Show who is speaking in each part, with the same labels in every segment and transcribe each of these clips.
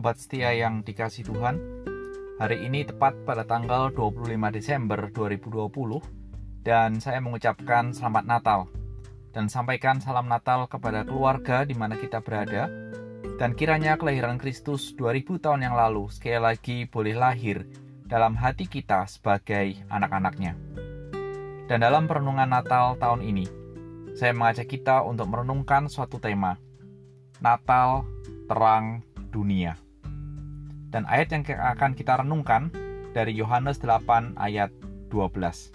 Speaker 1: Sobat setia yang dikasih Tuhan, hari ini tepat pada tanggal 25 Desember 2020 dan saya mengucapkan selamat Natal dan sampaikan salam Natal kepada keluarga di mana kita berada dan kiranya kelahiran Kristus 2000 tahun yang lalu sekali lagi boleh lahir dalam hati kita sebagai anak-anaknya. Dan dalam perenungan Natal tahun ini, saya mengajak kita untuk merenungkan suatu tema, Natal Terang dunia. Dan ayat yang akan kita renungkan dari Yohanes 8 ayat 12.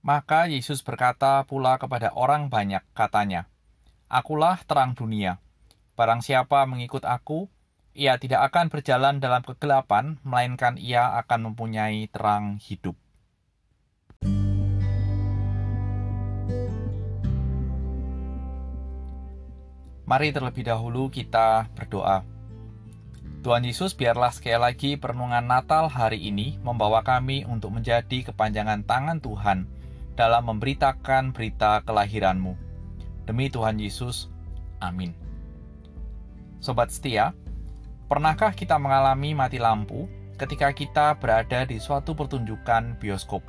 Speaker 1: Maka Yesus berkata pula kepada orang banyak, katanya, Akulah terang dunia. Barang siapa mengikut aku, ia tidak akan berjalan dalam kegelapan, melainkan ia akan mempunyai terang hidup. Mari terlebih dahulu kita berdoa. Tuhan Yesus, biarlah sekali lagi perenungan Natal hari ini membawa kami untuk menjadi kepanjangan tangan Tuhan dalam memberitakan berita kelahiranmu. Demi Tuhan Yesus, amin. Sobat setia, pernahkah kita mengalami mati lampu ketika kita berada di suatu pertunjukan bioskop?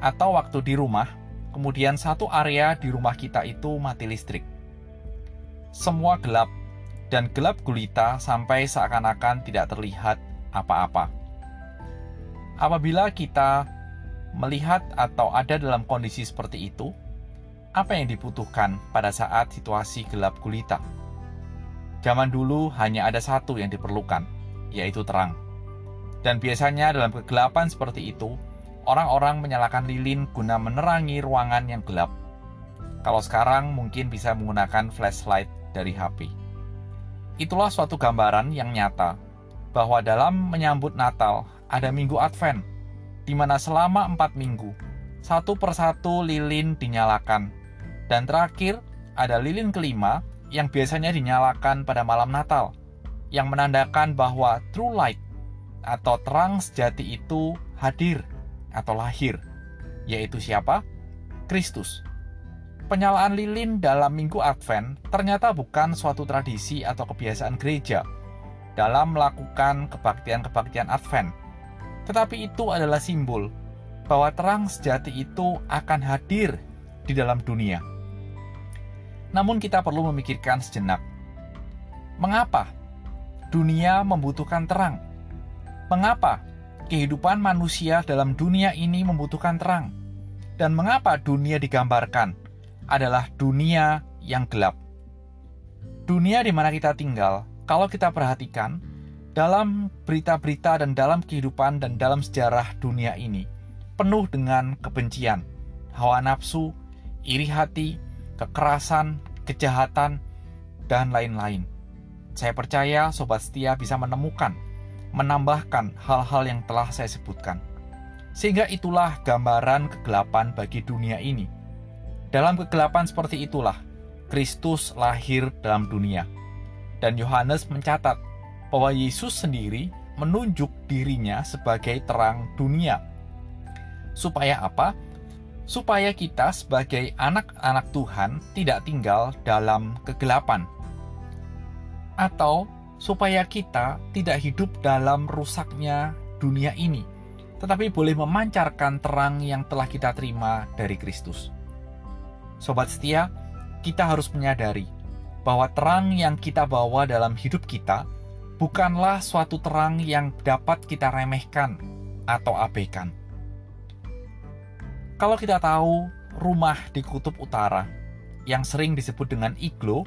Speaker 1: Atau waktu di rumah, kemudian satu area di rumah kita itu mati listrik semua gelap dan gelap gulita sampai seakan-akan tidak terlihat apa-apa. Apabila kita melihat atau ada dalam kondisi seperti itu, apa yang dibutuhkan pada saat situasi gelap gulita? Zaman dulu hanya ada satu yang diperlukan, yaitu terang. Dan biasanya dalam kegelapan seperti itu, orang-orang menyalakan lilin guna menerangi ruangan yang gelap. Kalau sekarang mungkin bisa menggunakan flashlight dari HP. Itulah suatu gambaran yang nyata bahwa dalam menyambut Natal ada Minggu Advent, di mana selama empat minggu, satu persatu lilin dinyalakan, dan terakhir ada lilin kelima yang biasanya dinyalakan pada malam Natal, yang menandakan bahwa true light atau terang sejati itu hadir atau lahir, yaitu siapa? Kristus penyalaan lilin dalam Minggu Advent ternyata bukan suatu tradisi atau kebiasaan gereja dalam melakukan kebaktian-kebaktian Advent, tetapi itu adalah simbol bahwa terang sejati itu akan hadir di dalam dunia. Namun, kita perlu memikirkan sejenak: mengapa dunia membutuhkan terang? Mengapa kehidupan manusia dalam dunia ini membutuhkan terang? Dan mengapa dunia digambarkan adalah dunia yang gelap. Dunia di mana kita tinggal, kalau kita perhatikan, dalam berita-berita dan dalam kehidupan dan dalam sejarah dunia ini, penuh dengan kebencian, hawa nafsu, iri hati, kekerasan, kejahatan, dan lain-lain. Saya percaya sobat setia bisa menemukan, menambahkan hal-hal yang telah saya sebutkan. Sehingga itulah gambaran kegelapan bagi dunia ini dalam kegelapan seperti itulah Kristus lahir dalam dunia. Dan Yohanes mencatat bahwa Yesus sendiri menunjuk dirinya sebagai terang dunia. Supaya apa? Supaya kita sebagai anak-anak Tuhan tidak tinggal dalam kegelapan. Atau supaya kita tidak hidup dalam rusaknya dunia ini, tetapi boleh memancarkan terang yang telah kita terima dari Kristus. Sobat setia, kita harus menyadari bahwa terang yang kita bawa dalam hidup kita bukanlah suatu terang yang dapat kita remehkan atau abaikan. Kalau kita tahu rumah di kutub utara yang sering disebut dengan iglo,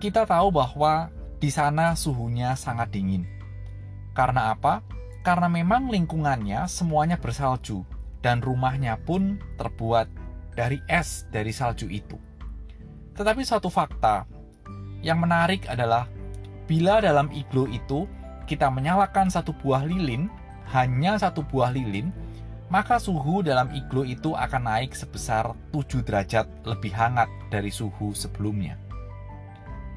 Speaker 1: kita tahu bahwa di sana suhunya sangat dingin. Karena apa? Karena memang lingkungannya semuanya bersalju dan rumahnya pun terbuat dari es dari salju itu. Tetapi satu fakta yang menarik adalah bila dalam iglo itu kita menyalakan satu buah lilin, hanya satu buah lilin, maka suhu dalam iglo itu akan naik sebesar 7 derajat lebih hangat dari suhu sebelumnya.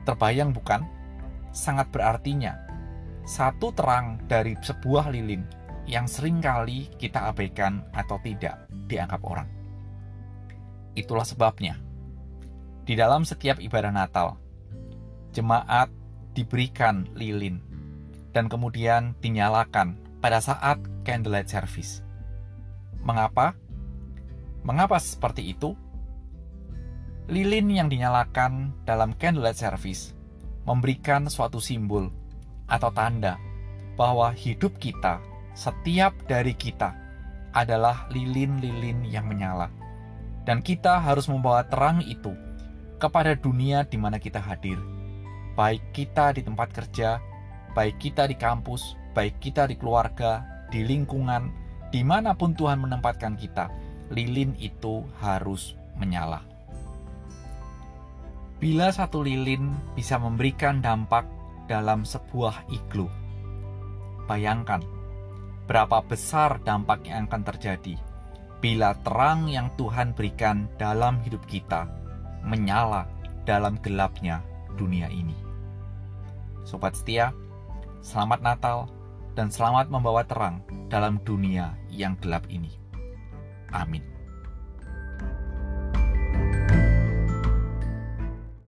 Speaker 1: Terbayang bukan? Sangat berartinya, satu terang dari sebuah lilin yang sering kali kita abaikan atau tidak dianggap orang. Itulah sebabnya Di dalam setiap ibadah Natal, jemaat diberikan lilin dan kemudian dinyalakan pada saat candlelight service. Mengapa? Mengapa seperti itu? Lilin yang dinyalakan dalam candlelight service memberikan suatu simbol atau tanda bahwa hidup kita, setiap dari kita, adalah lilin-lilin yang menyala. Dan kita harus membawa terang itu kepada dunia di mana kita hadir. Baik kita di tempat kerja, baik kita di kampus, baik kita di keluarga, di lingkungan, di mana pun Tuhan menempatkan kita, lilin itu harus menyala. Bila satu lilin bisa memberikan dampak dalam sebuah iglu, bayangkan berapa besar dampak yang akan terjadi bila terang yang Tuhan berikan dalam hidup kita menyala dalam gelapnya dunia ini. Sobat setia, selamat Natal dan selamat membawa terang dalam dunia yang gelap ini. Amin.